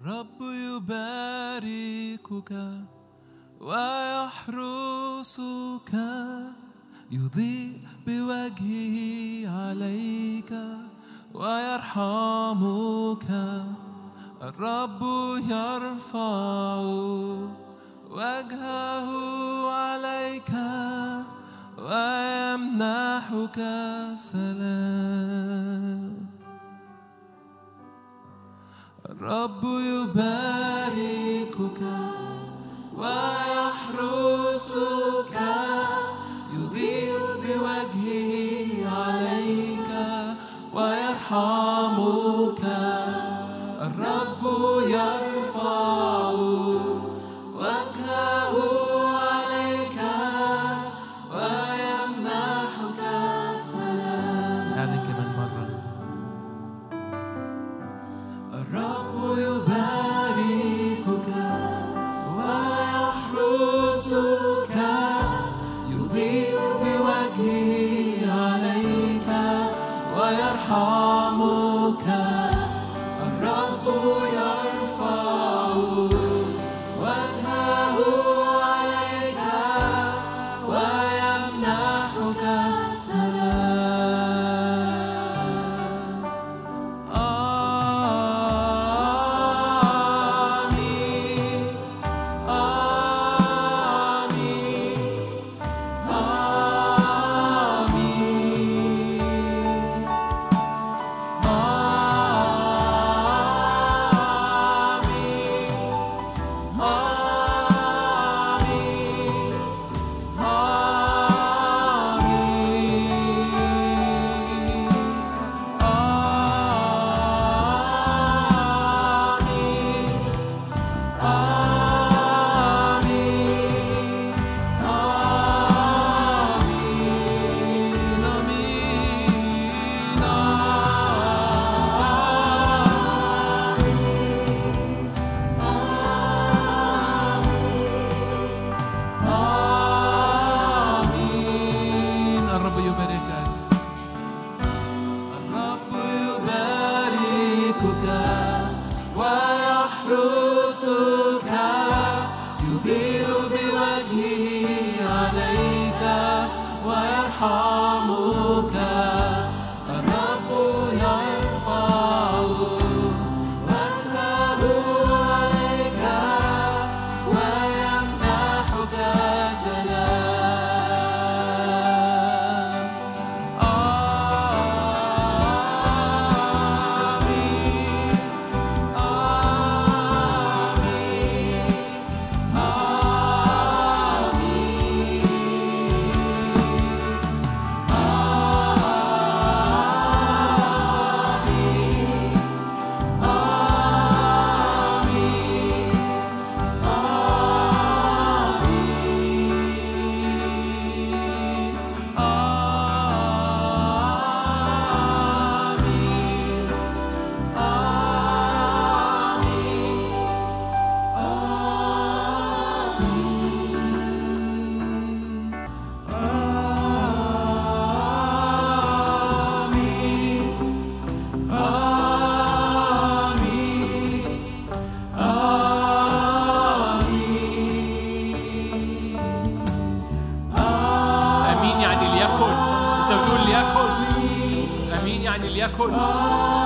الرب يباركك ويحرسك يضيء بوجهه عليك ويرحمك. الرب يرفع وجهه عليك ويمنحك سلام الرب يباركك ويحرسك يضيء بوجهه عليك ويرحمك. الرب يرفع heart. Oh.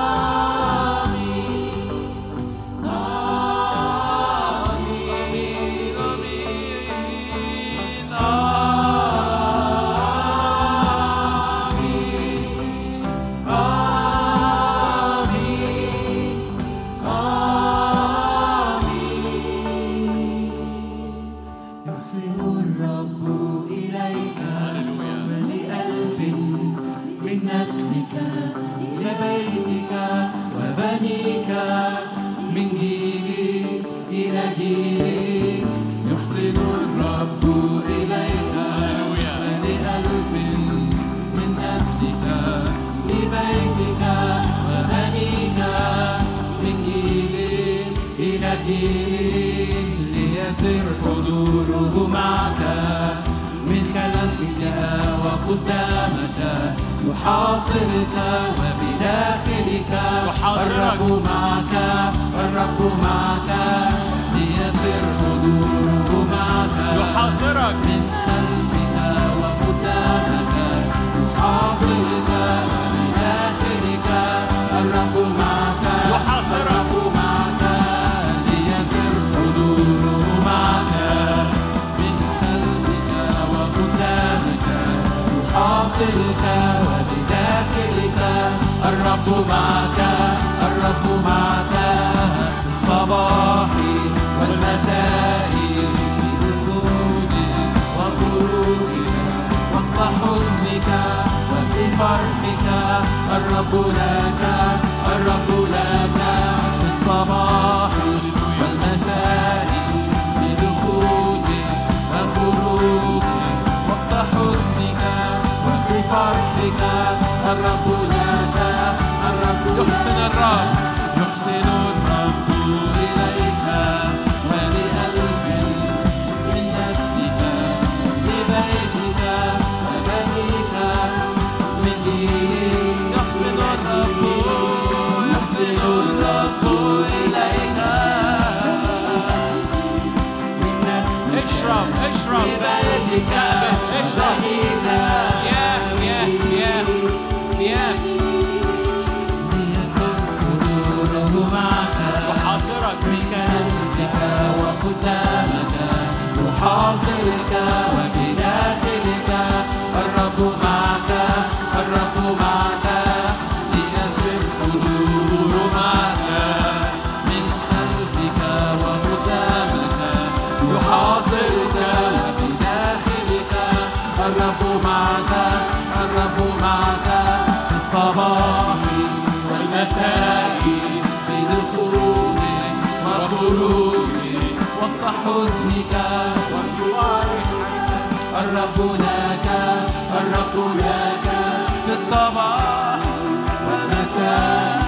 وبنيك من جيل إلى جيل يحسن الرب إليك. هللويا. ولألف من نسلك لبيتك. وبنيك من جيل إلى جيل ليسر حضوره معك. من خلفك وقدامك يحاصرك. الرب معك الرب معك. ليسر حضوره معك. يحاصرك. من خلفك وقدامك يحاصرك ومن آخرك. الرب معك يحاصرك. معك. ليسر حضوره معك. من خلفك وقدامك يحاصرك. ومن آخرك الرب معك. الرب لك الرب لك في الصباح والمساء في دخولك وخروجك وقت حزنك وفي فرحك الرب لك الرب يحسن الرب. from back disaster. الصباح والمساء في دخولك وخروجك وقت حزنك الرب لك الرب لك في الصباح والمساء.